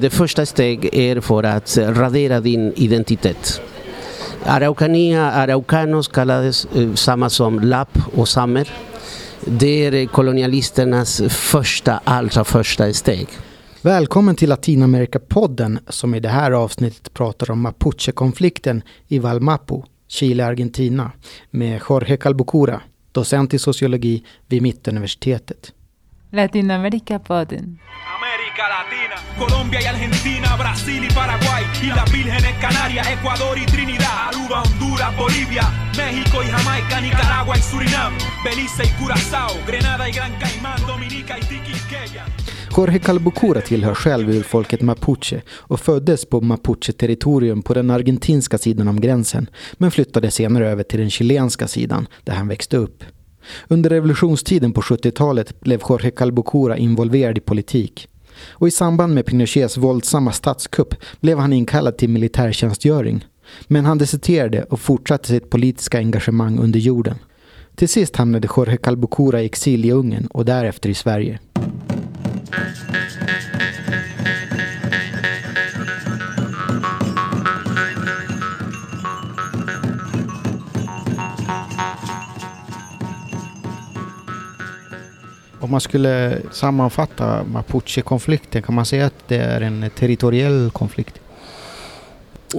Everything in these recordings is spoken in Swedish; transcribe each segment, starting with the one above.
Det första steget är för att radera din identitet. Araucania, araucanos kallades eh, samma som lapp och samer. Det är kolonialisternas första, allra första steg. Välkommen till Latinamerika-podden som i det här avsnittet pratar om mapuche-konflikten i Valmapu, Chile, Argentina med Jorge Calbucura, docent i sociologi vid Mittuniversitetet. Latinamerika-podden. América Latina, Colombia y Argentina, Brasil y Paraguay, y las vírgenes Canarias, Ecuador y Trinidad, Aruba, Honduras, Bolivia, México y Jamaica, Nicaragua y Surinam, Belice y Curazao, Grenada y Gran Caimán, Dominica y Tiquisqueya. Jorge Calbucura tillhör själv urfolket mapuche och föddes på mapuche-territorium på den argentinska sidan om gränsen men flyttade senare över till den chilenska sidan där han växte upp. Under revolutionstiden på 70-talet blev Jorge Calbucura involverad i politik. Och i samband med Pinochets våldsamma statskupp blev han inkallad till militärtjänstgöring. Men han deserterade och fortsatte sitt politiska engagemang under jorden. Till sist hamnade Jorge Calbucura i exil i Ungern och därefter i Sverige. Om man skulle sammanfatta Mapuche-konflikten, kan man säga att det är en territoriell konflikt?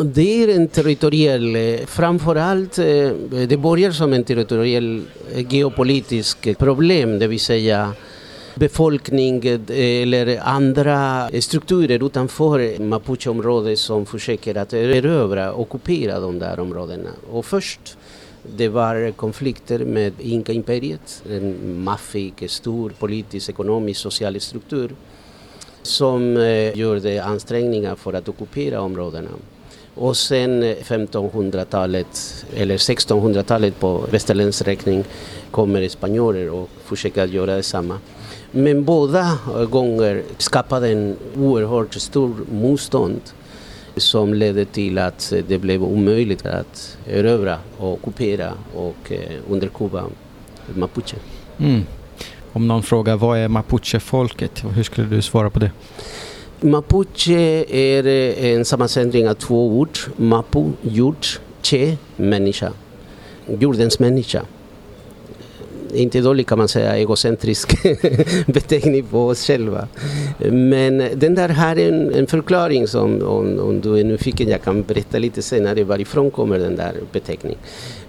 Det är en territoriell, eh, framförallt, eh, det börjar som en territoriell eh, geopolitisk problem, det vill säga befolkning eller andra strukturer utanför Mapuche-området som försöker att erövra, ockupera de där områdena. Och först det var konflikter med Inka-imperiet, en maffig, stor politisk, ekonomisk, social struktur som eh, gjorde ansträngningar för att ockupera områdena. Och sen eh, 1500-talet, eller 1600-talet på västerländsk räkning, kommer spanjorer och försöker göra detsamma. Men båda eh, gånger skapade en oerhört stor motstånd som ledde till att det blev omöjligt att erövra och ockupera och eh, underkuva mapuche. Mm. Om någon frågar vad är mapuche-folket, hur skulle du svara på det? Mapuche är eh, en sammansättning av två ord. Mapu, jord, che, människa. Jordens människa inte dålig kan man säga, egocentrisk beteckning på oss själva. Men den där har en, en förklaring som om, om du är nyfiken, jag kan berätta lite senare varifrån kommer den där beteckningen.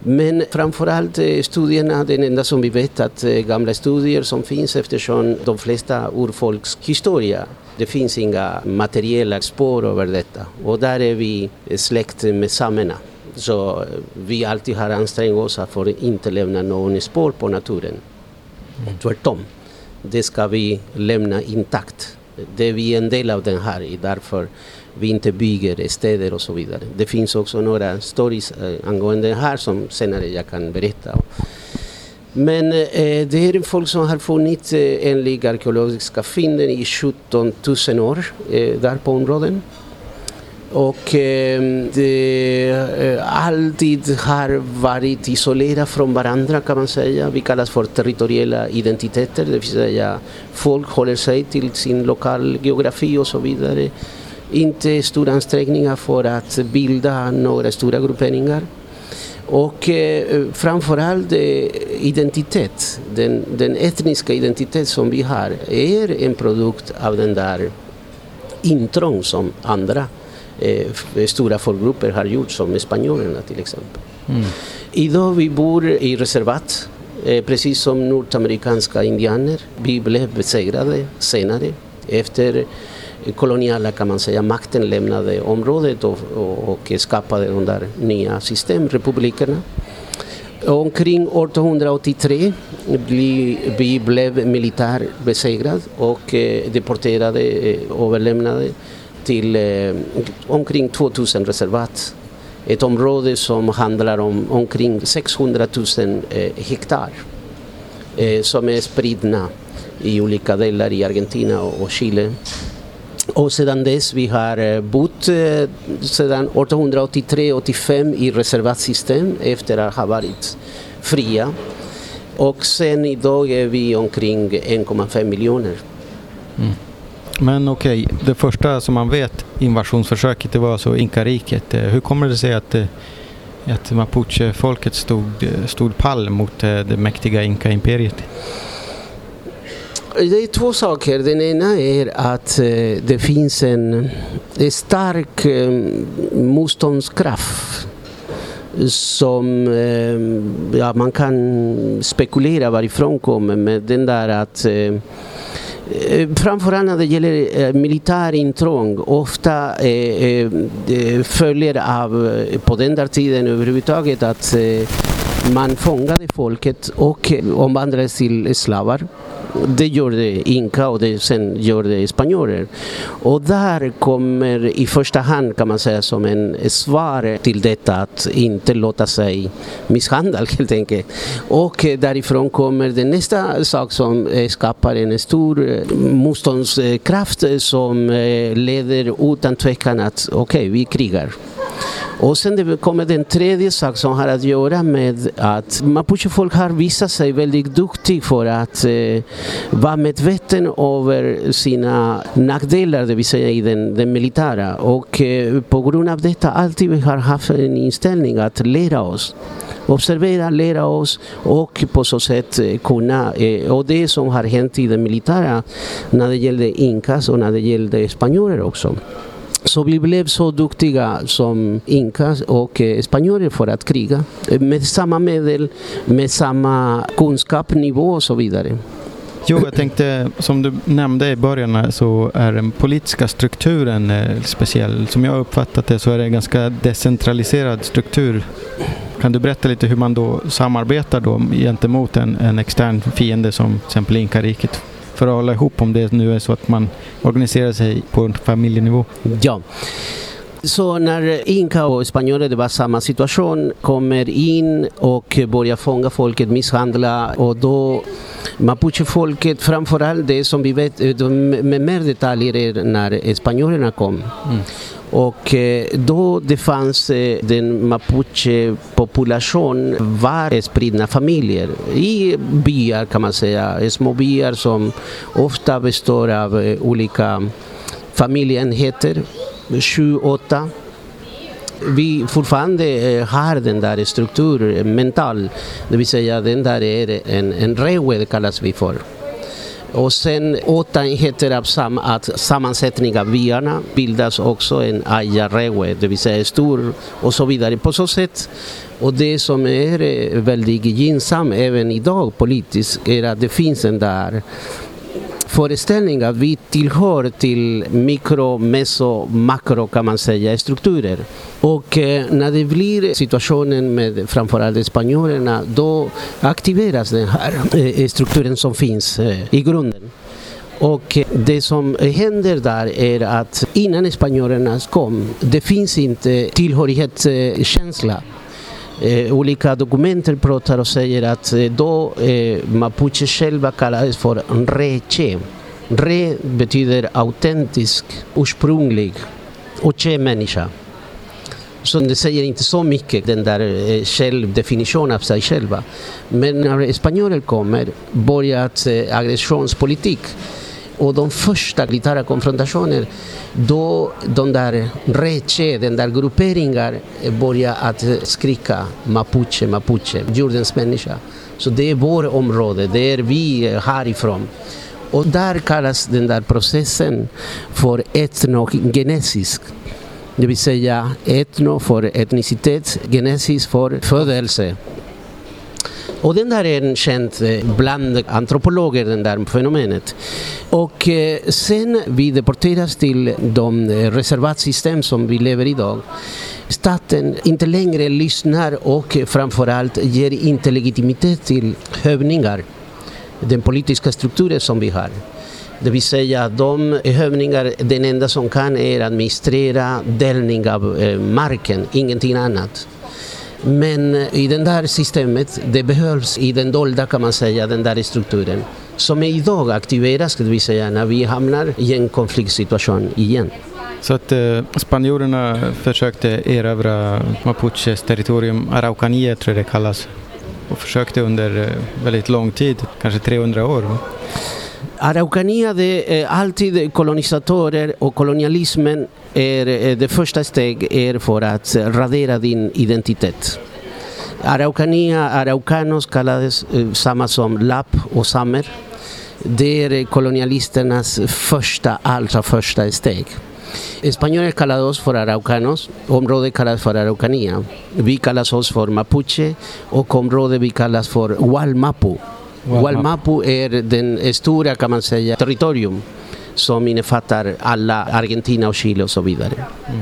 Men framförallt eh, studierna, den enda som vi vet att eh, gamla studier som finns eftersom de flesta urfolks historia det finns inga materiella spår över detta och där är vi släkt med samerna. Så vi alltid har ansträngt oss för att inte lämna någon spår på naturen. Mm. Tvärtom, det ska vi lämna intakt. Det är vi en del av den här, därför vi inte bygger städer och så vidare. Det finns också några stories eh, angående det här som senare jag kan berätta. Men eh, det är folk som har funnits eh, enligt arkeologiska fynden i 17 000 år eh, där på områden. Och eh, det eh, alltid har varit isolerat från varandra kan man säga. Vi kallas för territoriella identiteter, det vill säga folk håller sig till sin lokal geografi och så vidare. Inte stora ansträngningar för att bilda några stora grupperingar. Och eh, framförallt eh, identitet, den, den etniska identitet som vi har är en produkt av den där intrång som andra eh, stora folkgrupper har gjort som spanjorerna till exempel. Mm. Idag vi bor i reservat, eh, precis som nordamerikanska indianer. Vi blev besegrade senare efter koloniala kan man säga, makten lämnade området och, och, och skapade de där nya systemrepublikerna. Omkring 1883 bli, vi blev militär besegrad och eh, deporterade, eh, överlämnade till eh, omkring 2000 reservat. Ett område som handlar om omkring 600 000 eh, hektar eh, som är spridna i olika delar i Argentina och Chile. Och sedan dess vi har eh, bott eh, sedan 1883-85 i reservatsystem efter att ha varit fria. Och sen idag är vi omkring 1,5 miljoner. Mm. Men okej, okay, det första som man vet invasionsförsöket det var alltså Inkariket. Eh, hur kommer det sig att, eh, att mapuche-folket stod, eh, stod pall mot det mäktiga Inka-imperiet? Det är två saker. Den ena är att det finns en stark motståndskraft som ja, man kan spekulera varifrån kommer men den där att Eh, Eh, framförallt när det gäller eh, militärintrång ofta eh, eh, eh, följer av, på den där tiden överhuvudtaget, att man fångade folket och omvandlades till slavar. Det gjorde Inka och det sen gjorde spanjorer. Och där kommer i första hand kan man säga som en svar till detta att inte låta sig misshandla helt enkelt. Och därifrån kommer den nästa sak som eh, skapar en stor eh, motståndskraft eh, som leder utan tvekan att okej, okay, vi krigar. Och sen det kommer den tredje sak som har att göra med att mapuchefolk har visat sig väldigt duktiga för att eh, vara medveten över sina nackdelar, det vill säga i den, den militära. Och eh, på grund av detta alltid har haft en inställning att lära oss observera, lära oss och på så sätt eh, kunna, eh, och det som har hänt i det militära när det gällde inkas och när det gällde spanjorer också. Så vi blev så duktiga som inkas och eh, spanjorer för att kriga eh, med samma medel, med samma kunskapsnivå och så vidare. Jo, jag tänkte som du nämnde i början så är den politiska strukturen eh, speciell. Som jag uppfattat det så är det en ganska decentraliserad struktur. Kan du berätta lite hur man då samarbetar då gentemot en, en extern fiende som till exempel Inkariket? För att hålla ihop om det nu är så att man organiserar sig på en familjenivå? Ja. Så när Inka och spanjorer, det var samma situation, kommer in och börjar fånga folket, misshandla och då Mapuche-folket, framförallt det som vi vet med mer detaljer är när spanjorerna kom. Mm. Och eh, då det fanns eh, den mapuche-population var spridna familjer? I byar kan man säga, små byar som ofta består av eh, olika familjeenheter, sju, åtta. Vi fortfarande har den där strukturen mental, det vill säga den där är en, en rewe kallas vi för. Och sen åtta enheter av sam, att sammansättning av byarna bildas också en ajarewe, det vill säga stor och så vidare. På så sätt, och det som är eh, väldigt gynnsamt även idag politiskt är att det finns en där föreställning att vi tillhör till mikro, meso, makro kan man säga strukturer. Och eh, när det blir situationen med framförallt spanjorerna då aktiveras den här eh, strukturen som finns eh, i grunden. Och eh, det som händer där är att innan spanjorerna kom, det finns inte tillhörighetskänsla. Eh, olika dokumenter pratar och säger att eh, då eh, mapuche själva kallades för reche. Re betyder autentisk, ursprunglig och che människa. Så det säger inte så mycket, den där eh, självdefinitionen av sig själva. Men när spanjorer kommer börjar aggressionspolitik eh, och de första militära konfrontationer då de där reche, den där grupperingar eh, börjar att skrika mapuche, mapuche, jordens människa. Så det är vårt område, det är vi härifrån. Och där kallas den där processen för etnogenesisk det vill säga etno för etnicitet, genesis för födelse. Och den där är en känd eh, bland antropologer, den där fenomenet. Och eh, sen vi deporteras till de eh, reservatsystem som vi lever i idag staten inte längre lyssnar och framförallt ger inte legitimitet till hövningar, den politiska strukturen som vi har. Det vill säga de hövningar, den enda som kan är administrera delning av eh, marken, ingenting annat. Men eh, i det där systemet, det behövs i den dolda kan man säga, den där strukturen som idag aktiveras, det vill säga när vi hamnar i en konfliktsituation igen. Så att eh, spanjorerna försökte erövra Mapuches territorium, Araucanía tror jag det kallas, och försökte under eh, väldigt lång tid, kanske 300 år. Araucanía, det är eh, alltid kolonisatörer och kolonialismen är eh, det första steget är för att radera din identitet. Araucanía, araucanos kallades eh, samma som lapp och samer. Det är kolonialisternas första, allra första steg. Españoles kallar oss för araucanos, området kallas för Araucanía. Vi kallas oss för mapuche och området vi kallas för Walmapu. Gualmapu är den stora kan man säga territorium som innefattar alla Argentina och Chile och så vidare. Mm.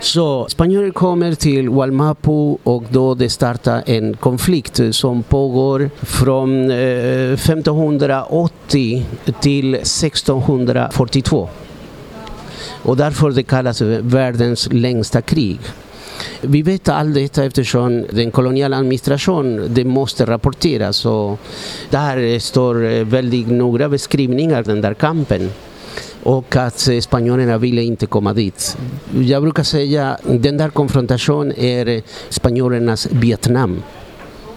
Så spanjorer kommer till Walmapu och då det startar en konflikt som pågår från eh, 1580 till 1642. Och därför det kallas världens längsta krig. Vi vet allt detta eftersom den koloniala administrationen det måste rapporteras och där står eh, väldigt några beskrivningar av den där kampen och att spanjorerna ville inte komma dit. Jag brukar säga att den där konfrontationen är spanjorernas Vietnam.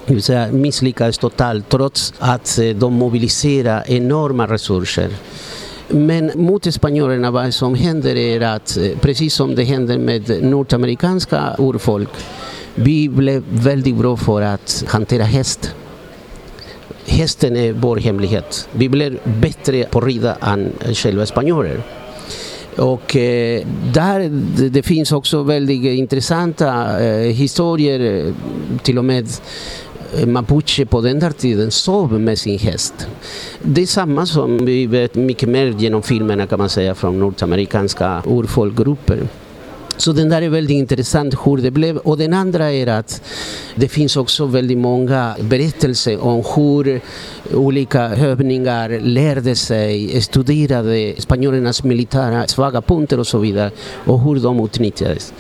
Det vill säga misslyckades totalt trots att eh, de mobiliserade enorma resurser. Men mot spanjorerna vad som händer är att eh, precis som det händer med nordamerikanska urfolk vi blev väldigt bra för att hantera häst hästen är vår hemlighet. Vi blir bättre på att rida än själva spanjorer. Och eh, där det, finns också väldigt intressanta eh, historier, eh, till och med Eh, mapuche på den där tiden sov med sin häst. Det är samma som vi vet mycket mer genom filmerna kan man säga från nordamerikanska urfolkgrupper. Så den där är väldigt intressant hur det blev. Och den andra är att det finns också väldigt många berättelser om hur olika hövningar lärde sig, studerade spanjorernas militära svaga punkter och så vidare och hur de utnyttjades.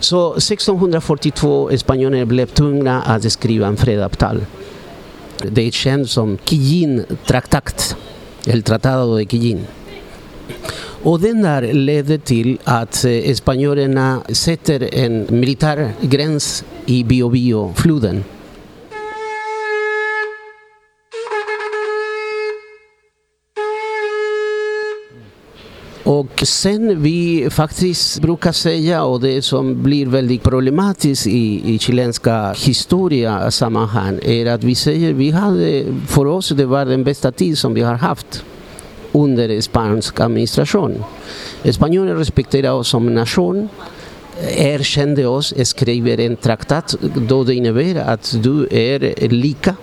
Så 1642 spanjorerna blev tvungna att skriva en fredsavtal. Det är känt som Quillin-traktat, El Tratado de Quillin. Och den där ledde till att eh, spanjorerna sätter en militär gräns i Biobio-floden. Och sen vi faktiskt brukar säga, och det som blir väldigt problematiskt i, i chilenska historia sammanhang, är att vi säger vi hade, för oss det var den bästa tid som vi har haft under spansk administration. Spanjorerna respekterar oss som nation, eh, erkände oss, skriver en traktat då det innebär att du är lika.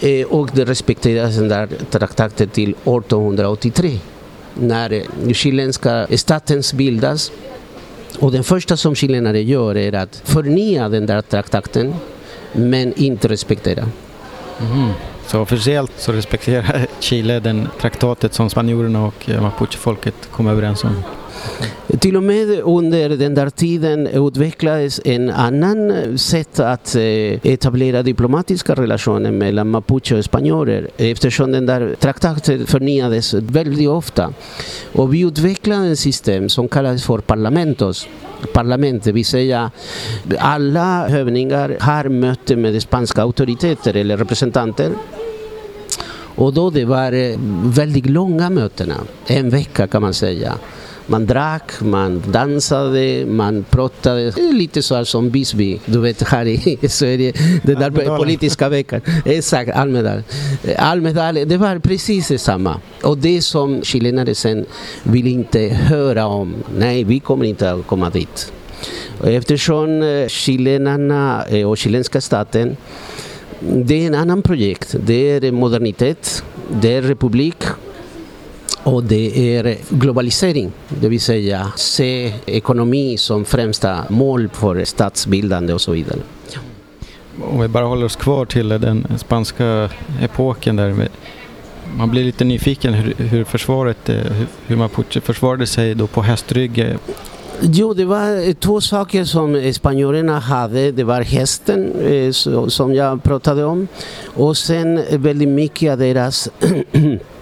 Eh, och det respekteras den där traktaten till 1883 när eh, chilenska staten bildas. Och det första som chilenare gör är att förnya den där traktaten men inte respektera. Mm. Så officiellt så respekterar Chile den traktatet som spanjorerna och mapuchefolket kom överens om. Till och med under den där tiden utvecklades en annan eh, sätt att eh, etablera diplomatiska relationer mellan mapuche och spanjorer eftersom den där traktaten förnyades väldigt ofta. Och vi utvecklade ett system som kallades för parlamentos parlamentet, vill säga alla hövningar har möte med spanska auktoriteter eller representanter och då det var eh, väldigt långa mötena, en vecka kan man säga. Man drack, man dansade, man pratade. Lite så här som Bisby, du vet här i Sverige, den där politiska veckan. Exakt, Almedal. Almedal, det var precis detsamma. Och det som chilenare sen vill inte höra om. Nej, vi kommer inte att komma dit. Eftersom eh, chilenarna eh, och chilenska staten det är en annan projekt. Det är modernitet, det är republik och det är globalisering, det vill säga se ekonomi som främsta mål för statsbildande och så vidare. Om vi bara håller oss kvar till den spanska epoken där. Man blir lite nyfiken hur, hur försvaret, eh, hur Mapuche försvarade sig då på hästrygg Jo, det var två saker som spanjorerna hade. Det var hästen eh, som jag pratade om och sen väldigt mycket av deras Eh,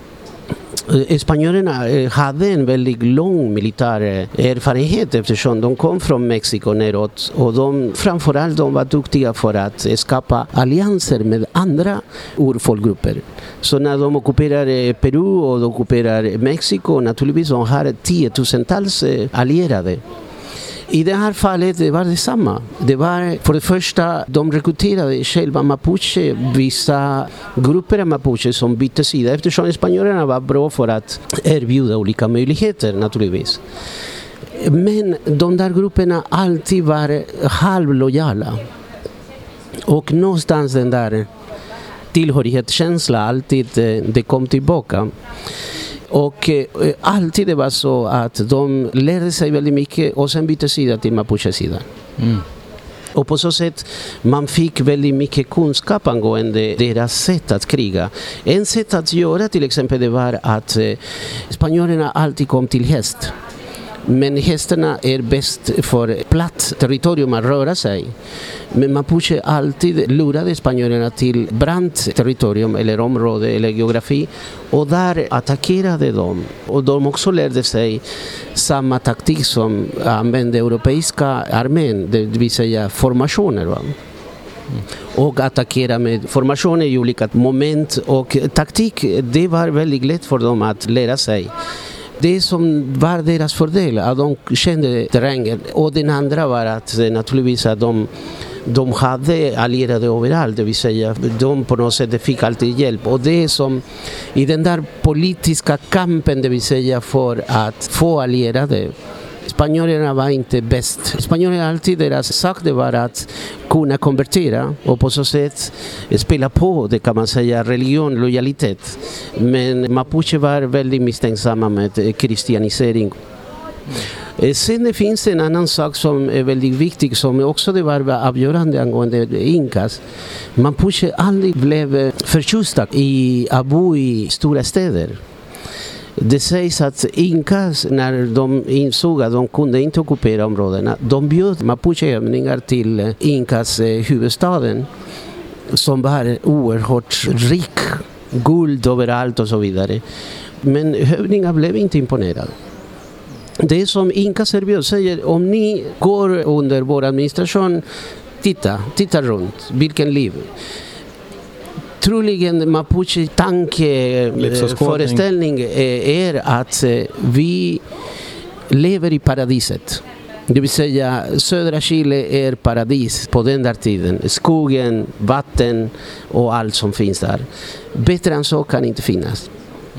Eh, Spanjorerna eh, hade en väldigt lång militär eh, erfarenhet eftersom de kom från Mexiko neråt och de, framförallt de var duktiga för att skapa allianser med andra urfolkgrupper. Så när de ockuperar Peru och de ockuperar Mexiko, naturligtvis de har tiotusentals allierade. I det här fallet det var det samma. Det var för det första, de rekryterade själva mapuche, vissa grupper av mapuche som bytte sida eftersom spanjorerna var bra för att erbjuda olika möjligheter naturligtvis. Men de där grupperna alltid var halvlojala. Och någonstans den där tillhörighetskänslan alltid eh, det kom tillbaka. Och eh, alltid det var så att de lärde sig väldigt mycket och sen bytte sida till mapuche-sidan. Mm. Och på så sätt man fick väldigt mycket kunskap angående deras sätt att kriga. En sätt att göra till exempel det var att eh, spanjorerna alltid kom till häst. Men hästarna är bäst för platt territorium att röra sig. Men Mapuche alltid lurade spanjorerna till brant territorium eller område eller geografi och där attackerade de. Och de också lärde sig samma taktik som använde europeiska armén, det vill säga formationer. Va? och attackera med formationer i olika moment och taktik. Det var väldigt lätt för dem att lära sig det som var deras fördel, att de kände terrängen. Och den andra var att eh, naturligtvis att de de hade allierade överallt, det vill säga de på något sätt fick alltid hjälp. Och det är som i den där politiska kampen, det vill säga för att få allierade Spanjorerna var inte bäst. Spanjorerna alltid deras sak det var att kunna konvertera och på så sätt spela på det kan man säga, religion, lojalitet. Men mapuche var väldigt misstänksamma med kristianisering. Eh, sen det finns en annan sak som är väldigt viktig som också det var avgörande angående inkas. Mapuche aldrig blev förtjusta i att bo i stora städer. Det sägs att Incas, när de insåg att de kunde inte ockupera områdena, de bjöd mapucheövningar till Inkas Incas eh, huvudstaden som var oerhört rik, guld överallt och så vidare. Men hövdingar blev inte imponerade. Det som Inkas erbjöd säger, om ni går under vår administration, titta, titta runt, vilken liv troligen mapuche tankeföreställning eh, är att eh, vi lever i paradiset. Det vill säga södra Chile är paradis på den där tiden. Skogen, vatten och allt som finns där. Bättre än så kan inte finnas.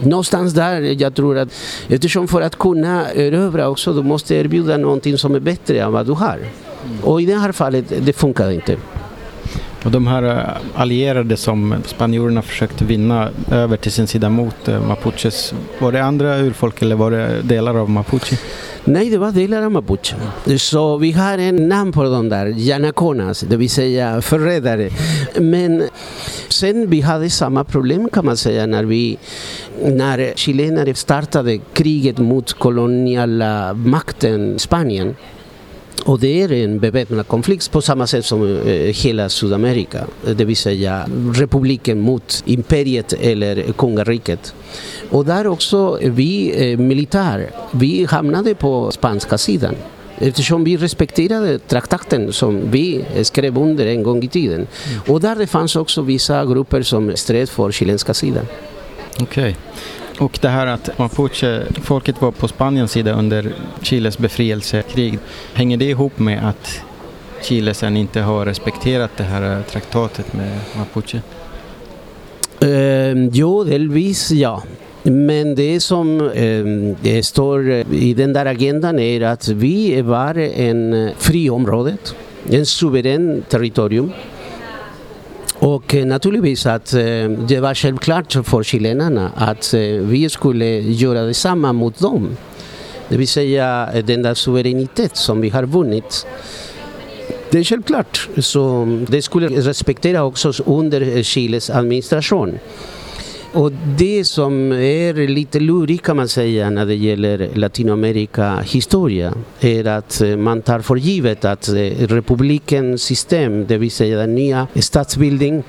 Någonstans där, jag tror att eftersom för att kunna erövra också, du måste erbjuda någonting som är bättre än vad du har. Och i det här fallet, det funkar inte. Och de här eh, allierade som spanjorerna försökte vinna över till sin sida mot eh, mapuches, var det andra urfolk eller var det delar av mapuche? Nej, det var delar av mapuche. Så vi har en namn på de där, Yanaconas, det vill säga förrädare. Men sen vi hade samma problem kan man säga när vi när chilenare startade kriget mot koloniala makten Spanien och det är en beväpnad konflikt på samma sätt som eh, hela Sydamerika, det vill säga republiken mot imperiet eller kungariket. Och där också vi eh, militär, vi hamnade på spanska sidan eftersom vi respekterade traktaten som vi skrev under en gång i tiden. Mm. Och där det fanns också vissa grupper som stred för chilenska sidan. Okej. Okay. Och det här att mapuche-folket var på Spaniens sida under Chiles befrielsekrig, hänger det ihop med att Chile sen inte har respekterat det här traktatet med mapuche? Eh, jo, delvis ja. Men det som eh, eh står i den där agendan är att vi var en eh, fri område, en suverän territorium och eh, naturligtvis att eh, det var självklart för chilenarna att eh, vi skulle göra detsamma mot dem. Det vill säga eh, den där suveränitet som vi har vunnit. Det är självklart. Så mm, det skulle respektera också under eh, Chiles administration. Och det som är lite lurigt kan man säga när det gäller Latinamerika historia är att eh, man tar för givet att eh, republikens system, det vill säga den nya statsbildning,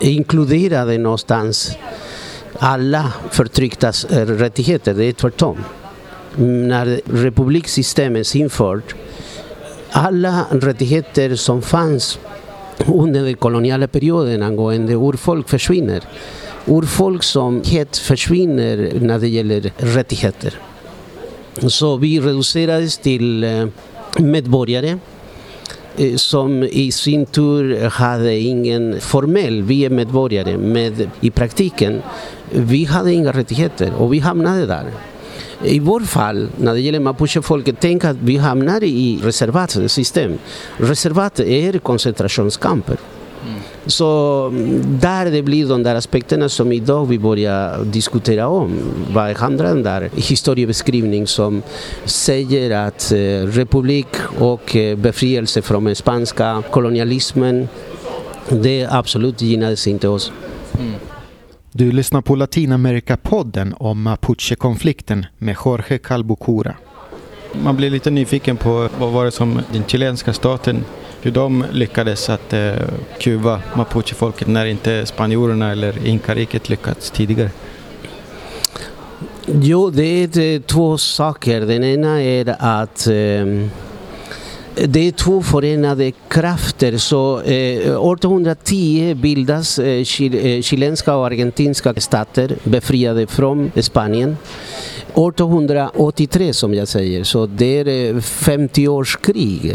inkluderade någonstans alla förtrycktas eh, rättigheter, det är tvärtom. När republiksystemet infördes, alla rättigheter som fanns under den koloniala perioden angående urfolk försvinner. Urfolk som helt försvinner när det gäller rättigheter. Så vi reducerades till eh, medborgare eh, som i sin tur hade ingen formell, vi är medborgare, men i praktiken, vi hade inga rättigheter och vi hamnade där. I vårt fall, när det gäller mapuchefolket, tänk att vi hamnar i reservatsystem. Reservat är koncentrationskamper. Så där det blir de där aspekterna som idag vi börjar diskutera om. Vad handlar den där historiebeskrivning som säger att eh, republik och eh, befrielse från den spanska kolonialismen, det absolut gynnades inte oss. Mm. Du lyssnar på Latinamerika-podden om Mapuche-konflikten med Jorge Calbucura. Man blir lite nyfiken på vad var det som den chilenska staten, hur de lyckades att eh, kuva mapuchefolket när inte spanjorerna eller inkariket lyckats tidigare? Jo, det är eh, två saker. Den ena är att eh, det är två förenade krafter. Så, eh, 1810 bildas eh, eh, chilenska och argentinska stater befriade från Spanien. 1883 som jag säger, så det är eh, 50 års krig.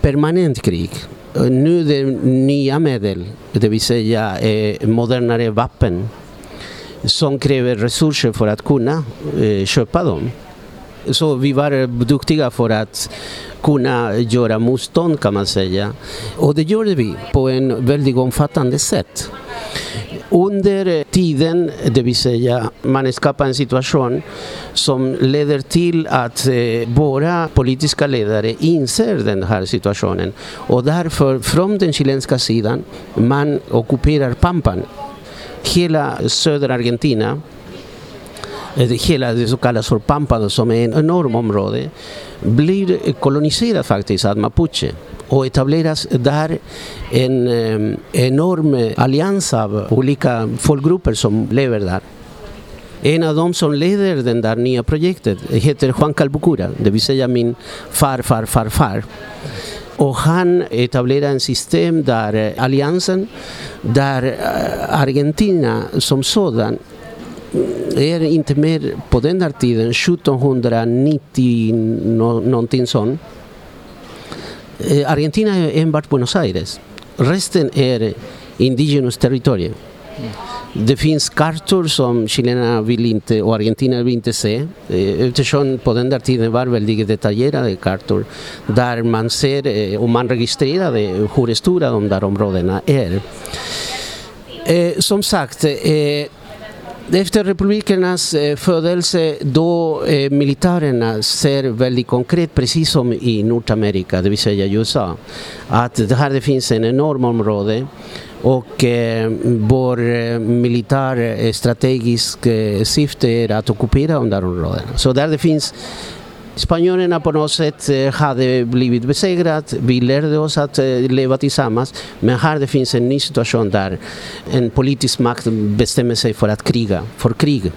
Permanent krig. Eh, nu är det nya medel, det vill säga eh, modernare vapen som kräver resurser för att kunna eh, köpa dem. Så vi var eh, duktiga för att kunna göra motstånd kan man säga. Och det gjorde vi på en väldigt omfattande sätt. Under tiden, det vill säga man skapar en situation som leder till att eh, våra politiska ledare inser den här situationen och därför från den chilenska sidan man ockuperar Pampan. Hela södra Argentina eh, hela det som kallas för Pampa, som är ett enormt område, blir koloniserat faktiskt av mapuche och etableras där en eh, enorm allians av olika folkgrupper som lever där. En av dem som leder det där nya projektet heter Juan Calbucura, det vill säga min farfar farfar. Och han etablerar ett system där eh, alliansen, där eh, Argentina som sådan är mm, inte mer på den där tiden, 1790 någonting sånt. Eh, Argentina är enbart Buenos Aires. Resten är indigenous territorium. Det finns kartor som chilenarna vill inte och Argentina vill inte se eh, eftersom på den där tiden var väldigt detaljerade kartor där man ser eh, och man registrerade hur stora de där områdena är. Som sagt, efter republikernas födelse då militärerna ser väldigt konkret, precis som i Nordamerika, det vill säga USA, att det här det finns en enorm område och mm, eh, vår eh, militär strategisk eh, syfte är att ockupera de där områdena. Så där det finns Spanjorerna på något sätt eh, hade blivit besegrat. Vi lärde oss att eh, leva tillsammans. Men här det finns en ny situation där en politisk makt bestämmer sig för att kriga, för krig.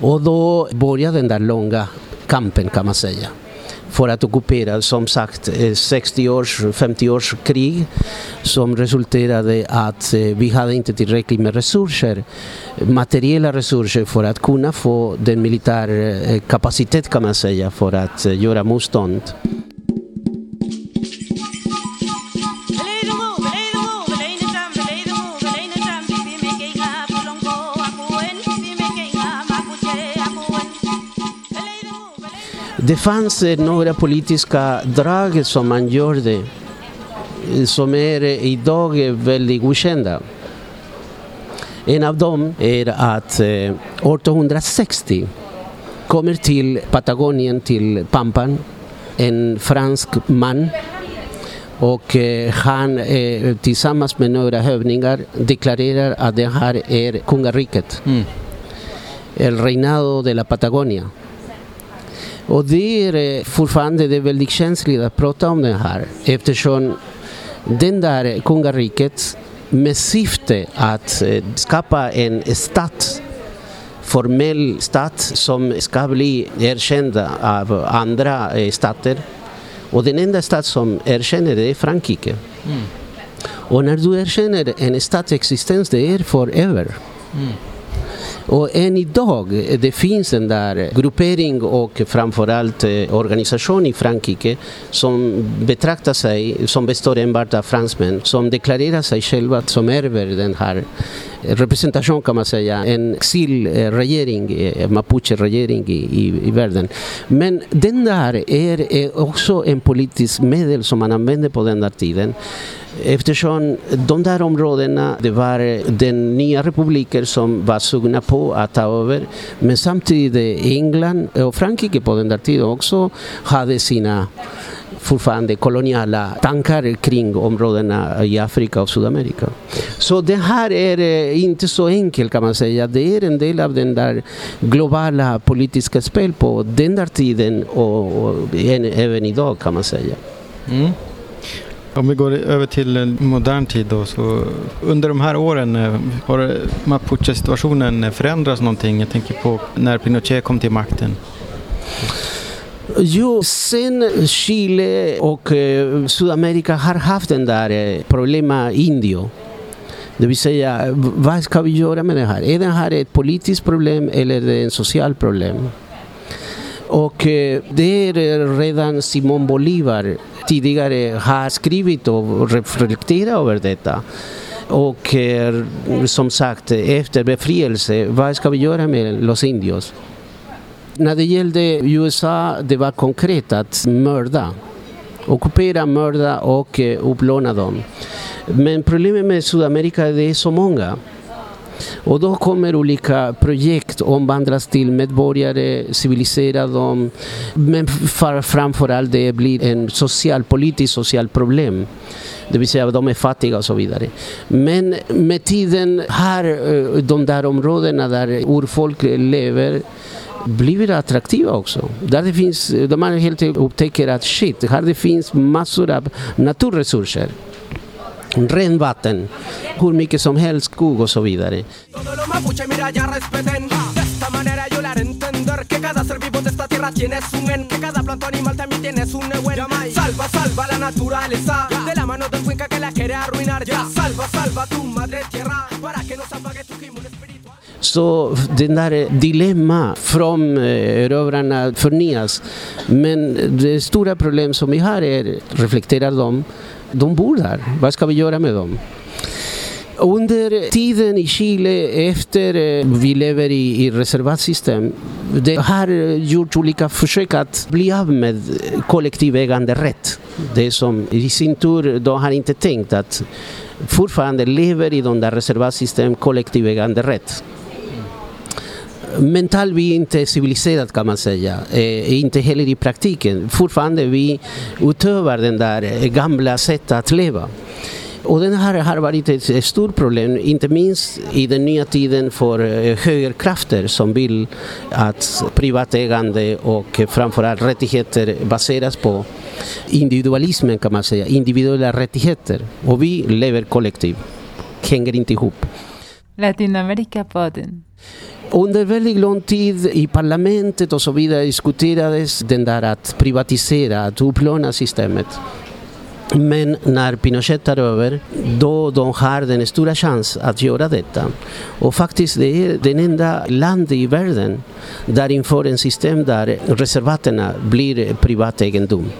Och då börjar den där långa kampen kan man säga för att ockupera, som sagt, eh, 60 års, 50 års krig som resulterade att eh, vi hade inte tillräckligt med resurser, materiella resurser för att kunna få den militära eh, kapacitet kan man säga för att göra motstånd. Det fanns eh, några politiska drag som man gjorde eh, som är eh, idag väldigt okända. En av dem är att 1860 kommer till Patagonien, till Pampan, en fransk man och han tillsammans med några hövningar deklarerar att det här är kungariket. Mm. El reinado de la Patagonia. Och det är eh, fortfarande det är väldigt känsligt att prata om det här eftersom den där kungariket med syfte att eh, skapa en stat formell stat som ska bli erkänd av andra stater. Och den enda stat som erkänner det är Frankrike. Mm. Och när du erkänner en stats existens, det är forever. Mm. Och än idag, det finns en där gruppering och framförallt eh, organisation i Frankrike som betraktar sig, som består enbart av fransmän, som deklarerar sig själva som ärver den här representation kan man säga, en exilregering, eh, eh, eh, mapuche-regering i, i, i, världen. Men den där är, är också en politisk medel som man använde på den där tiden. Eftersom de där områdena, det var den nya republiker som var sugna på att ta över. Men samtidigt England och Frankrike på den där tiden också hade sina fortfarande koloniala tankar kring områdena i Afrika och Sydamerika. Så det här är eh, inte så enkelt kan man säga. Det är en del av den där globala politiska spel på den där tiden och, och även idag kan man säga. Mm. Om vi går över till modern tid då, så under de här åren eh, har eh, mapuche-situationen förändrats någonting? Jag tänker på när Pinochet kom till makten. Jo, sen Chile och eh, Sydamerika har haft den där eh, problemet indio. Det vill säga, vad ska vi göra med det här? Är det här ett politiskt problem eller är det ett socialt problem? Och eh, det är eh, redan Simon Bolivar tidigare har skrivit och reflekterat över detta. Och eh, som sagt, efter befrielse, vad ska vi göra med Los Indios? När det gällde USA, det var konkret att mörda. Ockupera, mörda och eh, upplåna dem. Men problemet med Sydamerika är det är så många. Och då kommer olika projekt omvandlas till medborgare, civilisera dem. Men framförallt det blir en social, politiskt socialt problem. Det vill säga de är fattiga och så vidare. Men med tiden har eh, de där områdena där urfolk lever blivit attraktiva också. Där det finns, de har helt upptäcker att shit, här det finns massor av naturresurser. Ren vatten, hur mycket som helst, skog och så vidare. Salva, salva la naturaleza de la mano del cuenca que la quiere arruinar ya. Salva, salva tu madre tierra para que no se apague tu så den där dilemma från eh, erövrarna förnyas. Men det stora problem som vi har är, reflekterar de, de bor där. Vad ska vi göra med dem? Under tiden i Chile efter eh, vi lever i, i reservatsystem, det har gjorts olika försök att bli av med kollektiv äganderätt. Det som i sin tur, de har inte tänkt att fortfarande lever i de där reservatsystem kollektiv äganderätt mentalt vi är inte civiliserat kan man säga, eh, inte heller i praktiken. Fortfarande vi utövar den där eh, gamla sättet att leva. Och den här har varit ett stort problem, inte minst i den nya tiden för eh, högerkrafter som vill att privat ägande och framförallt rättigheter baseras på individualismen kan man säga, individuella rättigheter. Och vi lever kollektivt, hänger inte ihop. Latinamerika-podden. Under väldigt lång tid i parlamentet och så vidare diskuterades den där att privatisera, att utplåna systemet. Men när Pinochet tar över, då de har den stora chans att göra detta. Och faktiskt det är den enda land i världen där inför en system där reservaterna blir privat egendom.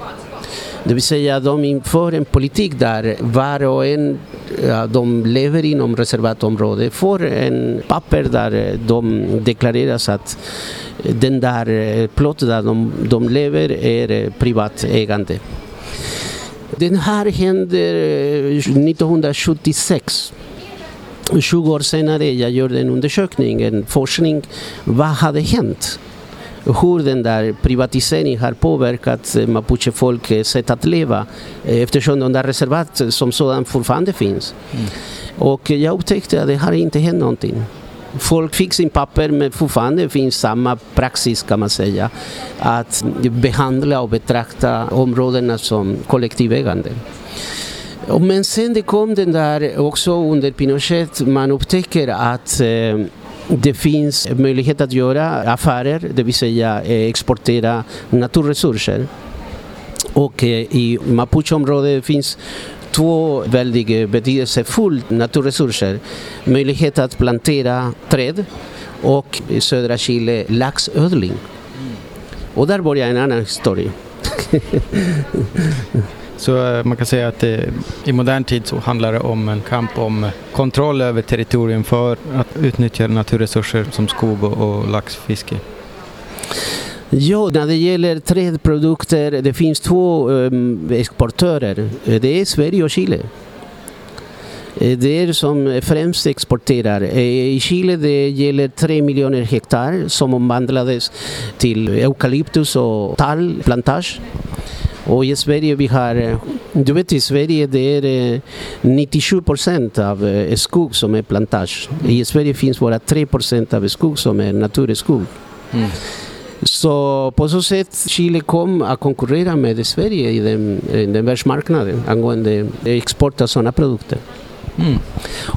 Det vill säga de inför en politik där var och en de lever inom reservatområdet får en papper där de deklareras att den där eh, plott där de, de lever är eh, privat ägande. Den här händer eh, 1976 20 år senare jag gjorde en undersökning, en forskning. Vad hade hänt? Hur den där privatiseringen har påverkat mapuchefolkets sätt att leva eftersom de där reservat som sådan fortfarande finns. Mm. Och jag upptäckte att det har inte hänt någonting. Folk fick sin papper men fortfarande finns samma praxis kan man säga att behandla och betrakta områdena som kollektivägande. Men sen det kom den där också under Pinochet, man upptäcker att eh, det finns möjlighet att göra affärer, det vill säga eh, exportera naturresurser. Och eh, i Mapuche-området finns två väldigt eh, betydelsefulla naturresurser. Möjlighet att plantera träd och i södra Chile laxödling. Och där börjar en annan historia. Så eh, man kan säga att det, i modern tid så handlar det om en kamp om kontroll över territorium för att utnyttja naturresurser som skog och, och laxfiske. Ja, när det gäller trädprodukter, det finns två ehm, exportörer. Det är Sverige och Chile. Eh, det är som främst exporterar. Eh, I Chile det gäller 3 miljoner hektar som omvandlades till eukalyptus och tallplantage. Och i Sverige vi har, du vet i Sverige det är 97 procent av skog som är plantage. I Sverige finns bara 3 procent av skog som är naturskog. Mm. Så på så sätt Chile kom att konkurrera med Sverige i den, i den världsmarknaden angående export av sådana produkter. Mm.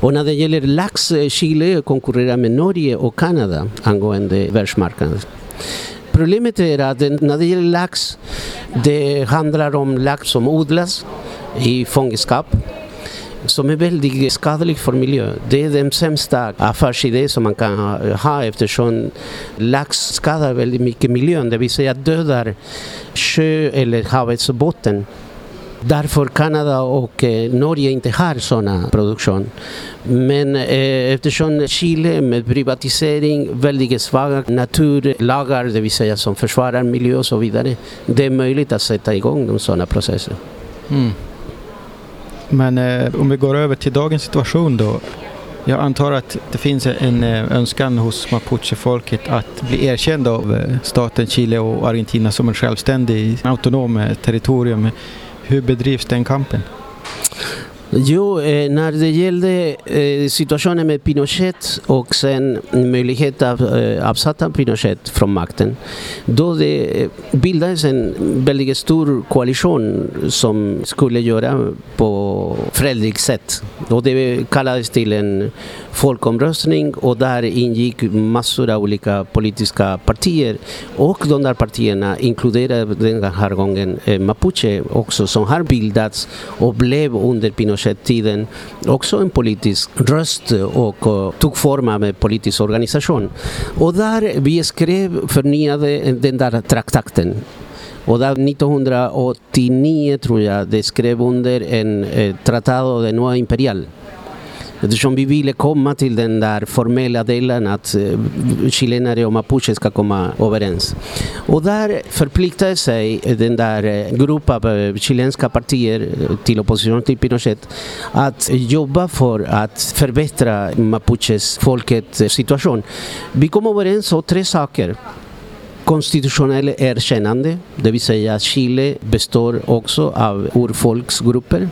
Och när det gäller lax, Chile konkurrerar med Norge och Kanada angående världsmarknaden. Problemet är att när det gäller lax, det handlar om lax som odlas i fångenskap som är väldigt skadlig för miljön. Det är den sämsta affärsidé som man kan ha eftersom lax skadar väldigt mycket miljön, det vill säga dödar sjö eller havets botten. Därför Kanada och Norge inte har sådana produktion. Men eh, eftersom Chile med privatisering, väldigt svaga naturlagar, det vill säga som försvarar miljö och så vidare, det är möjligt att sätta igång sådana processer. Mm. Men eh, om vi går över till dagens situation då. Jag antar att det finns en eh, önskan hos mapuchefolket att bli erkänd av eh, staten Chile och Argentina som en självständig autonom territorium. Hur bedrivs den kampen? Jo, eh, när det gällde eh, situationen med Pinochet och sen möjlighet att eh, avsätta Pinochet från makten, då det eh, bildades en väldigt stor koalition som skulle göra på fredligt sätt. Och det kallades till en folkomröstning och där ingick massor av olika politiska partier och de där partierna inkluderade den här gången eh, Mapuche också som har bildats och blev under Pinochet-tiden också en politisk röst och, och tog form av en politisk organisation. Och där vi skrev förnyade den där traktakten. och där 1989 tror jag det skrev under en eh, Tratado de Nueva Imperial Eftersom vi ville komma till den där formella delen att eh, chilenare och mapuche ska komma överens. Och där förpliktade sig den där eh, gruppen av eh, chilenska partier till opposition till Pinochet att jobba för att förbättra mapuches folkets situation. Vi kom överens om tre saker konstitutionell erkännande, det vill säga att Chile består också av urfolksgrupper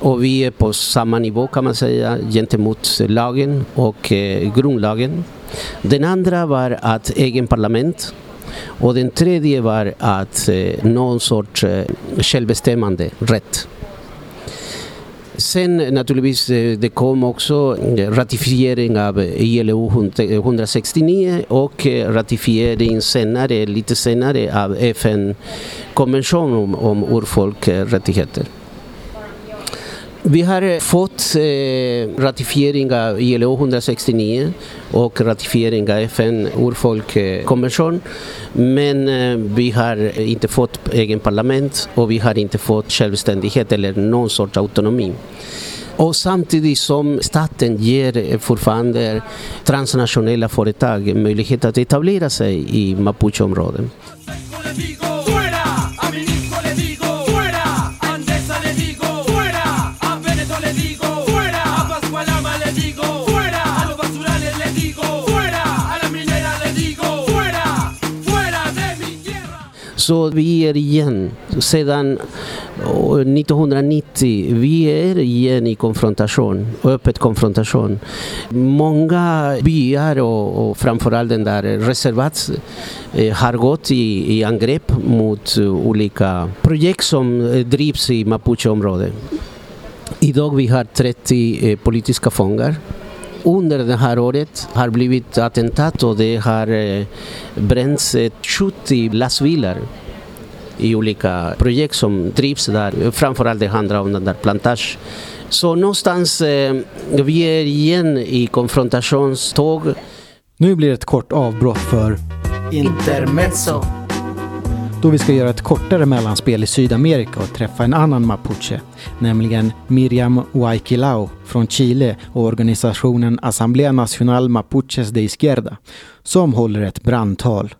och vi är på samma nivå kan man säga gentemot lagen och eh, grundlagen. Den andra var att egen parlament och den tredje var att eh, någon sorts eh, självbestämmande rätt. Sen naturligtvis eh, det kom också eh, ratificering av ILO 169 eh, och ratificering senare, lite senare av FN-konventionen om, om urfolkrättigheter. Vi har eh, fått eh, ratifiering av ILO 169 och ratifiering av FN urfolkkonvention. Men eh, vi har inte fått egen parlament och vi har inte fått självständighet eller någon sorts autonomi. Och samtidigt som staten ger eh, fortfarande transnationella företag möjlighet att etablera sig i Mapucheområdet. Så vi är igen, sedan eh, 1990, vi är igen i konfrontation, öppet konfrontation. Många byar och, och framförallt den där reservat eh, har gått i, i angrepp mot eh, olika projekt som eh, drivs i Mapucheområdet. Idag vi har 30 eh, politiska fångar. Under det här året har blivit attentat och det har eh, bränts 70 lastbilar i olika projekt som drivs där. Framförallt det handlar om den där plantage. Så någonstans eh, vi är igen i konfrontationståg. Nu blir det ett kort avbrott för Intermezzo. då vi ska göra ett kortare mellanspel i Sydamerika och träffa en annan mapuche, nämligen Miriam Huayquilao från Chile och organisationen Asamblea Nacional Mapuches de Izquierda, som håller ett brandtal.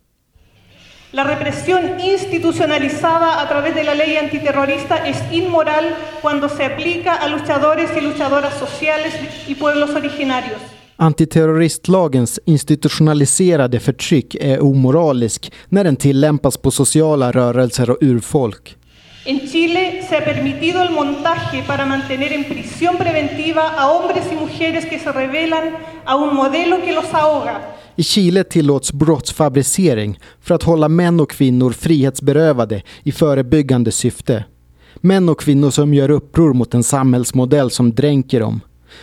La represión institucionalizada a través de la ley antiterrorista es inmoral cuando se aplica a luchadores y luchadoras sociales y pueblos originarios. Antiterroristlagens institutionaliserade förtryck är omoralisk när den tillämpas på sociala rörelser och urfolk. En Chile se ha permitido el montaje para mantener en prisión preventiva a hombres y mujeres que se rebelan a un modelo que los ahoga. I Chile tillåts brottsfabricering för att hålla män och kvinnor frihetsberövade i förebyggande syfte. Män och kvinnor som gör uppror mot en samhällsmodell som dränker dem.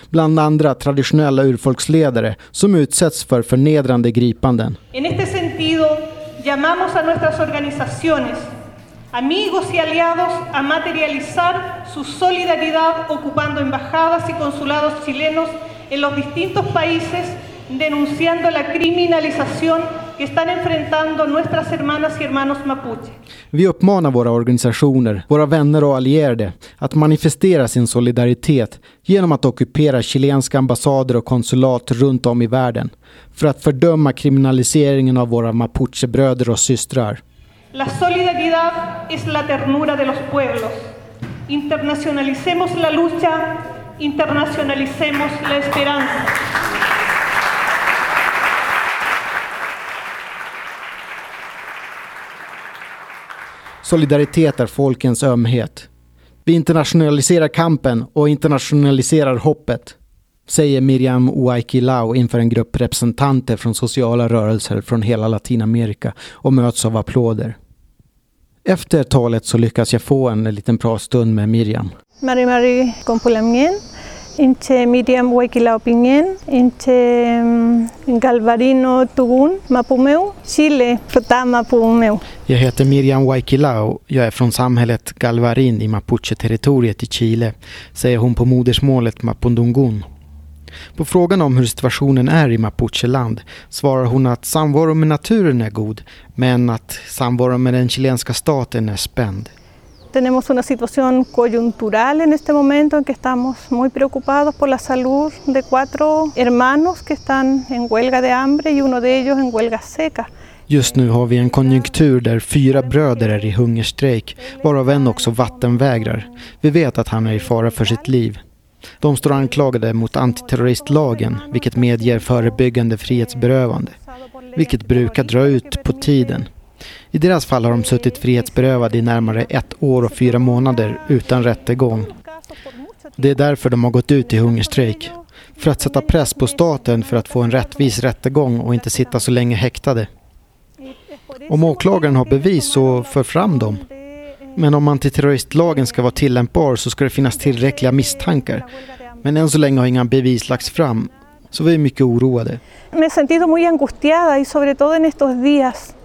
Bland andra traditionella urfolksledare som utsätts för förnedrande gripanden. En este sentido, llamamos a nuestras organizaciones, amigos y aliados a materializar su solidaridad ocupando embajadas y consulados chilenos en los distintos países denunciando la criminalización que están enfrentando nuestras hermanas y hermanos mapuche. Vi uppmanar våra organisationer, våra vänner och allierade att manifestera sin solidaritet genom att ockupera chilenska ambassader och konsulat runt om i världen för att fördöma kriminaliseringen av våra mapuchebröder och systrar. La solidaridad es la ternura de los pueblos. Internacionalicemos la lucha, internacionalicemos la esperanza. Solidaritet är folkens ömhet. Vi internationaliserar kampen och internationaliserar hoppet, säger Miriam Huayquilao inför en grupp representanter från sociala rörelser från hela Latinamerika och möts av applåder. Efter talet så lyckas jag få en liten pratstund med Miriam. Mari Mari Compulamien, Inche Miriam Huayquilao Opinien, Inche mm, Galvarino Tugun, Mapumeu, Chile, Fruta Mapumeu. Jag heter Miriam Waikilao. Jag är från samhället Galvarin i Mapuche-territoriet i Chile, säger hon på modersmålet mapundungun. På frågan om hur situationen är i Mapucheland svarar hon att samvaron med naturen är god, men att samvaron med den chilenska staten är spänd. Tenemos una situación coyuntural en este momento en que estamos muy preocupados por la salud de cuatro hermanos que están en huelga de hambre y uno de ellos en huelga seca. Just nu har vi en konjunktur där fyra bröder är i hungerstrejk, varav en också vattenvägrar. Vi vet att han är i fara för sitt liv. De står anklagade mot antiterroristlagen, vilket medger förebyggande frihetsberövande, vilket brukar dra ut på tiden. I deras fall har de suttit frihetsberövade i närmare ett år och fyra månader utan rättegång. Det är därför de har gått ut i hungerstrejk. För att sätta press på staten för att få en rättvis rättegång och inte sitta så länge häktade. Om åklagaren har bevis så för fram dem. Men om antiterroristlagen ska vara tillämpbar så ska det finnas tillräckliga misstankar. Men än så länge har inga bevis lagts fram. Så vi är mycket oroade. Me he sentido muy angustiada y sobre todo en estos días,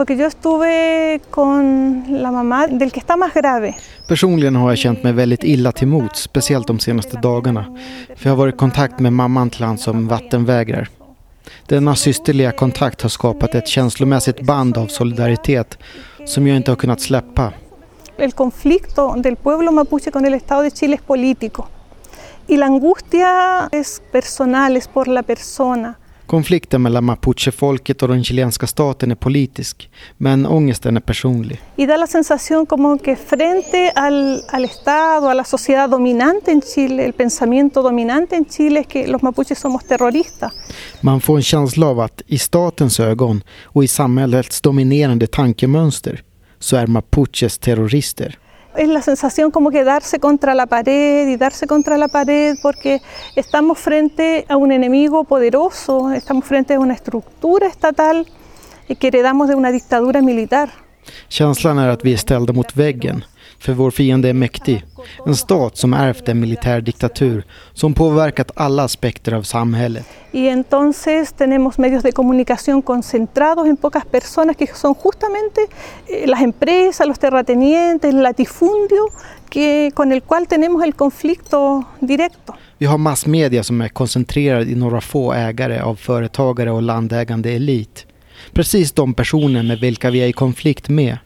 porque yo estuve con la mamá del que está más grave. Personligen har jag känt mig väldigt illa till mots, speciellt de senaste dagarna. För jag har varit i kontakt med mamman till han som vattenvägrar. Denna systerliga kontakt har skapat ett känslomässigt band av solidaritet som jag inte har kunnat släppa. El conflicto del pueblo mapuche con el Estado de Chile es político. Y la angustia es personal, es por la persona. Konflikten mellan mapuchefolket och den chilenska staten är politisk, men ångesten är personlig. Y da la sensación como que frente al, al Estado, a la sociedad dominante en Chile, el pensamiento dominante en Chile es que los mapuches somos terroristas. Man får en känsla av att i statens ögon och i samhällets dominerande tankemönster så är mapuches terrorister. Es la sensación como que darse contra la pared y darse contra la pared porque estamos frente a un enemigo poderoso, estamos frente a una estructura estatal que heredamos de una dictadura militar. Känslan är att vi är ställda mot väggen, för vår fiende är mäktig. En stat som ärvt en militär diktatur som påverkat alla aspekter av samhället. Y entonces tenemos medios de comunicación concentrados en pocas personas que son justamente eh, las empresas, los terratenientes, el latifundio que, con el cual tenemos el conflicto directo. Vi har massmedia som är koncentrerad i några få ägare av företagare och landägande elit. Precis de personer med vilka vi är i konflikt med.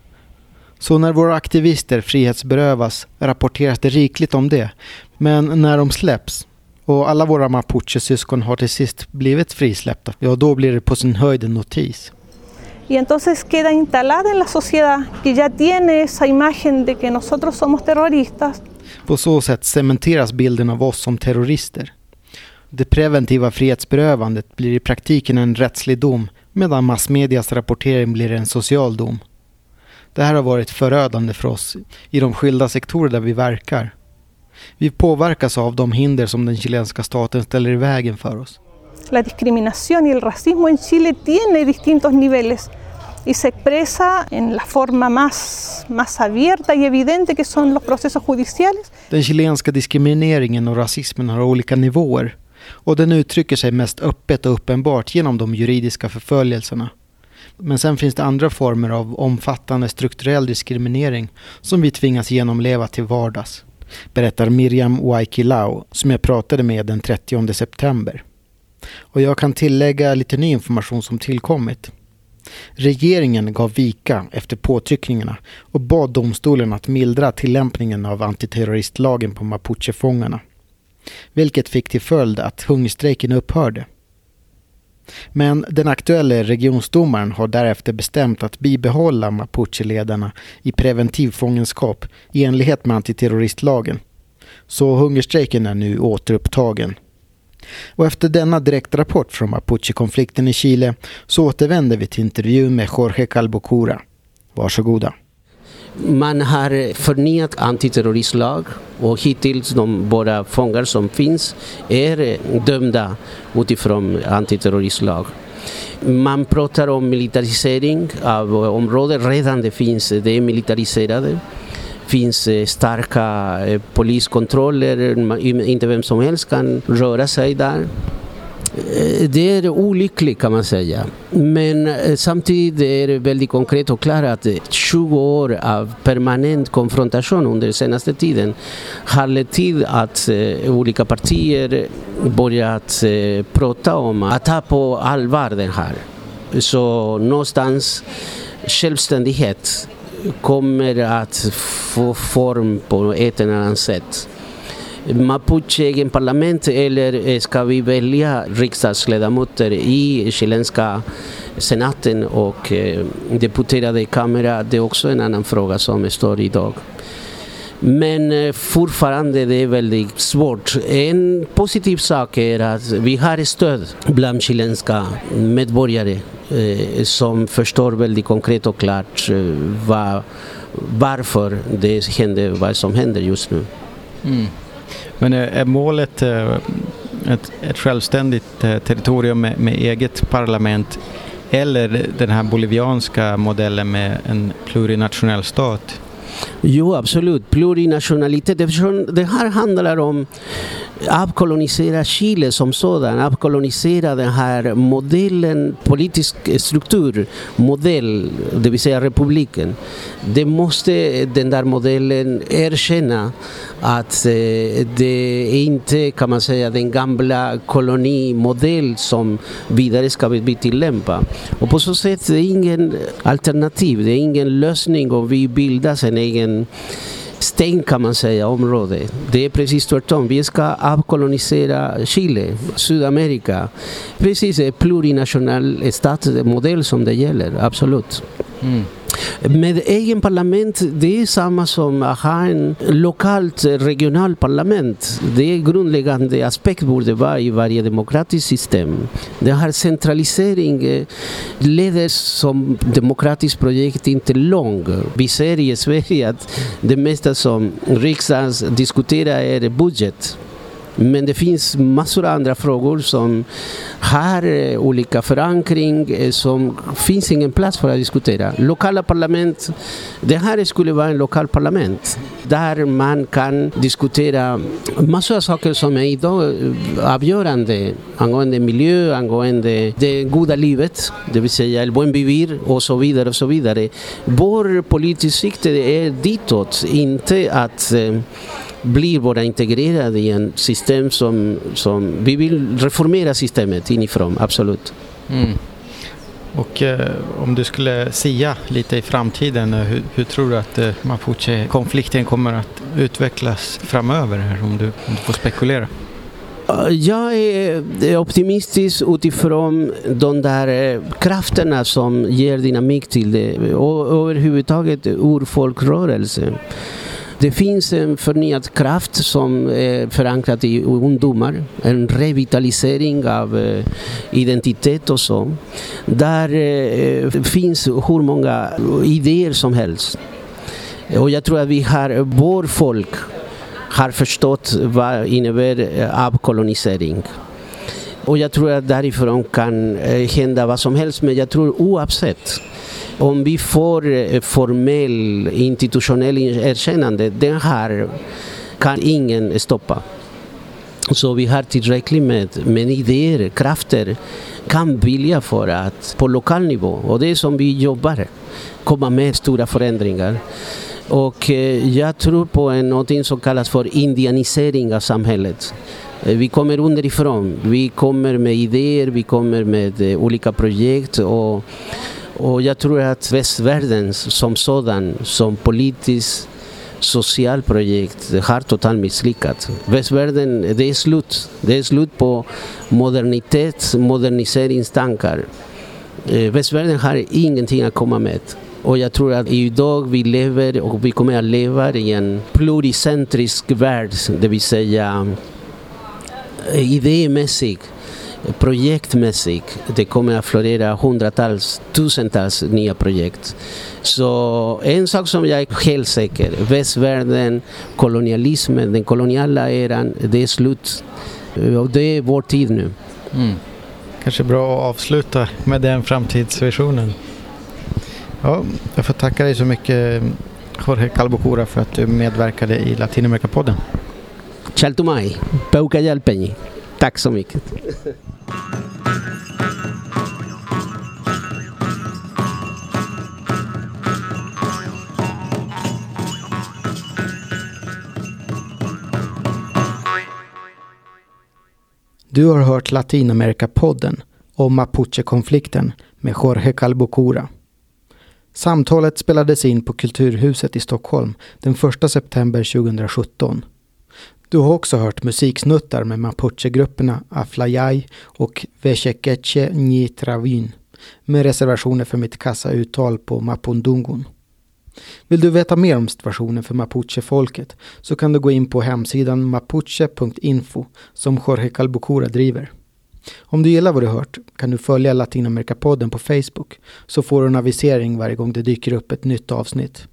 Så när våra aktivister frihetsberövas rapporteras det rikligt om det. Men när de släpps och alla våra mapuche-syskon har till sist blivit frisläppta, ja då blir det på sin höjd en notis. Y entonces queda instalada en la sociedad que ya tiene esa imagen de que nosotros somos terroristas. På så sätt cementeras bilden av oss som terrorister. Det preventiva frihetsberövandet blir i praktiken en rättslig dom medan massmedias rapportering blir en social dom. Det här har varit förödande för oss i de skilda sektorer där vi verkar. Vi påverkas av de hinder som den chilenska staten ställer i vägen för oss. La discriminación y el racismo en Chile tiene distintos niveles y se expresa en la forma más, más abierta y evidente que son los procesos judiciales. Den chilenska diskrimineringen och rasismen har olika nivåer och den uttrycker sig mest öppet och uppenbart genom de juridiska förföljelserna. Men sen finns det andra former av omfattande strukturell diskriminering som vi tvingas genomleva till vardags. Berättar Miriam Waikilao som jag pratade med den 30 september. Och jag kan tillägga lite ny information som tillkommit. Regeringen gav vika efter påtryckningarna och bad domstolen att mildra tillämpningen av antiterroristlagen på mapuchefångarna. Vilket fick till följd att hungerstrejken upphörde. Men den aktuella regionsdomaren har därefter bestämt att bibehålla mapuche-ledarna i preventiv fångenskap i enlighet med antiterroristlagen. Så hungerstrejken är nu återupptagen. Och efter denna direktrapport från mapuche-konflikten i Chile så återvänder vi till intervjun med Jorge Calbocura. Varsågoda. Man har förnyat antiterroristlag och hittills de båda fångar som finns är dömda utifrån antiterroristlag. Man pratar om militarisering av området, redan det finns det är militariserade finns eh, starka eh, poliskontroller, inte vem som helst kan röra sig där. Eh, det är olyckligt kan man säga. Men eh, samtidigt är det väldigt konkret och klart att eh, 20 år av permanent konfrontation under senaste tiden har lett till att olika partier börjat prata om att ta på allvar den här. Så någonstans självständighet kommer att få form på ett eller annat sätt. Mapuche i parlament eller ska vi välja riksdagsledamöter i chilenska senaten och deputerade i kamera? Det är också en annan fråga som står idag. Men eh, fortfarande det är väldigt svårt. En positiv sak är att vi har stöd bland chilenska medborgare eh, som förstår väldigt konkret och klart eh, var, varför det händer vad som händer just nu. Mm. Men eh, är målet eh, ett, ett självständigt eh, territorium med, med, eget parlament eller den här bolivianska modellen med en plurinationell stat? Jo, absolut. Plurinationalitet. Eftersom det här handlar om avkolonisera Chile som sådan, avkolonisera den här modellen, politisk struktur, modell, det vill säga republiken. Det måste den där modellen erkänna att eh, det är inte, kan man säga, den gamla kolonimodell som vidare ska vi tillämpa. Och på så sätt är det ingen alternativ, det är ingen lösning om vi bildar en egen stängt kan man säga område. Det är precis tvärtom. Vi ska avkolonisera Chile, Sydamerika. Precis en plurinationell statsmodell som det gäller, absolut. Mm. Med egen parlament, det är samma som att ha en lokalt eh, regionalt parlament. Det är grundläggande aspekt borde vara i varje demokratiskt system. Den här centraliseringen eh, leder som demokratiskt projekt inte långt. Vi ser i Sverige att det mesta som riksdagen diskuterar är budget. Men det finns massor av andra frågor som har eh, olika förankring, eh, som finns ingen plats för att diskutera. Lokala parlament, det här skulle vara en lokal parlament där man kan diskutera massor av saker som är idag eh, avgörande angående miljö, angående det goda livet, det vill säga el buen vivir och så vidare och så vidare. Vår politiska sikte är ditåt, inte att blir bara integrerade i en system som, som vi vill reformera systemet inifrån, absolut. Mm. Och eh, om du skulle sia lite i framtiden, eh, hur, hur tror du att eh, Mapuche-konflikten kommer att utvecklas framöver? Om du, om du får spekulera. Jag är optimistisk utifrån de där eh, krafterna som ger dynamik till det och överhuvudtaget urfolkrörelse. Det finns en förnyad kraft som är förankrad i ungdomar, en revitalisering av eh, identitet och så. Där eh, finns hur många idéer som helst. Och jag tror att vi har, vår folk har förstått vad innebär eh, avkolonisering. Och jag tror att därifrån kan eh, hända vad som helst, men jag tror oavsett om vi får eh, formell institutionell erkännande, den här kan ingen stoppa. Så vi har tillräckligt med, med idéer, krafter, kan vilja för att på lokal nivå, och det är som vi jobbar, komma med stora förändringar. Och eh, jag tror på någonting något som kallas för indianisering av samhället. Eh, vi kommer underifrån, vi kommer med idéer, vi kommer med eh, olika projekt och och jag tror att västvärlden som sådan, som politiskt, socialt projekt eh, har totalt misslyckats. Västvärlden, det är slut. Det är slut på modernitet, moderniseringstankar. Västvärlden har ingenting att komma med. Och jag tror att idag vi lever och vi kommer att leva i en pluricentrisk värld, det vill säga Eh, idémässig projektmässigt. Det kommer att florera hundratals, tusentals nya projekt. Så en sak som jag är helt säker, västvärlden, kolonialismen, den koloniala eran, det är slut. Eh, och det är vår tid nu. Mm. Kanske bra att avsluta med den framtidsvisionen. Ja, jag får tacka dig så mycket Jorge Calbocura för att du medverkade i Latinamerikapodden. Chaltumai, Peuca Tack så mycket. Du har hört Latinamerikapodden om Mapuche-konflikten med Jorge Calbocura. Samtalet spelades in på Kulturhuset i Stockholm den 1 september 2017. Du har också hört musiksnuttar med mapuche-grupperna Aflayay och Veshekeche Nitravin med reservationer för mitt kassa-uttal på mapundungun. Vill du veta mer om situationen för mapuche-folket så kan du gå in på hemsidan mapuche.info som Jorge Calbucura driver. Om du gillar vad du hört kan du följa Latinamerikapodden på Facebook så får du en avisering varje gång det dyker upp ett nytt avsnitt.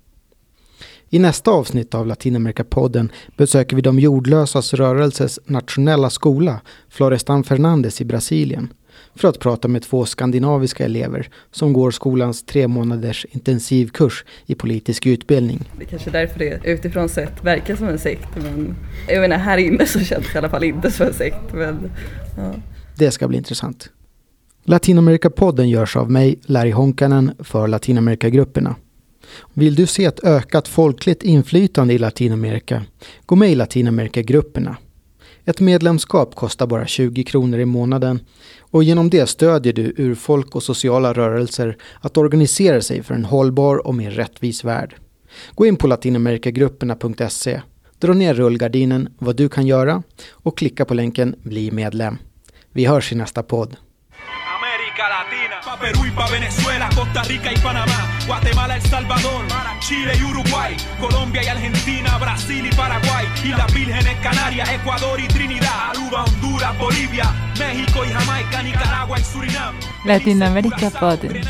I nästa avsnitt av Latinamerikapodden besöker vi de jordlösas rörelses nationella skola, Florestan Fernandes i Brasilien, för att prata med två skandinaviska elever som går skolans tre månaders intensivkurs i politisk utbildning. Det är kanske är därför det utifrån sett verkar som en sekt, men jag menar här inne så känns det i alla fall inte som en sekt. Men, ja. Det ska bli intressant. Latinamerikapodden görs av mig, Larry Honkanen, för Latinamerikagrupperna. Vill du se ett ökat folkligt inflytande i Latinamerika? Gå med i Latinamerikagrupperna. Ett medlemskap kostar bara 20 kronor i månaden och genom det stödjer du urfolk och sociala rörelser att organisera sig för en hållbar och mer rättvis värld. Gå in på latinamerikagrupperna.se, dra ner rullgardinen vad du kan göra och klicka på länken Bli medlem. Vi hörs i nästa podd. Perú y pa Venezuela, Costa Rica y Panamá, Guatemala, El Salvador, Chile y Uruguay, Colombia y Argentina, Brasil y Paraguay, y las Vírgenes Canarias, Ecuador y Trinidad, Aruba, Honduras, Bolivia, México y Jamaica, Nicaragua y Surinam. Latinoamérica Poder.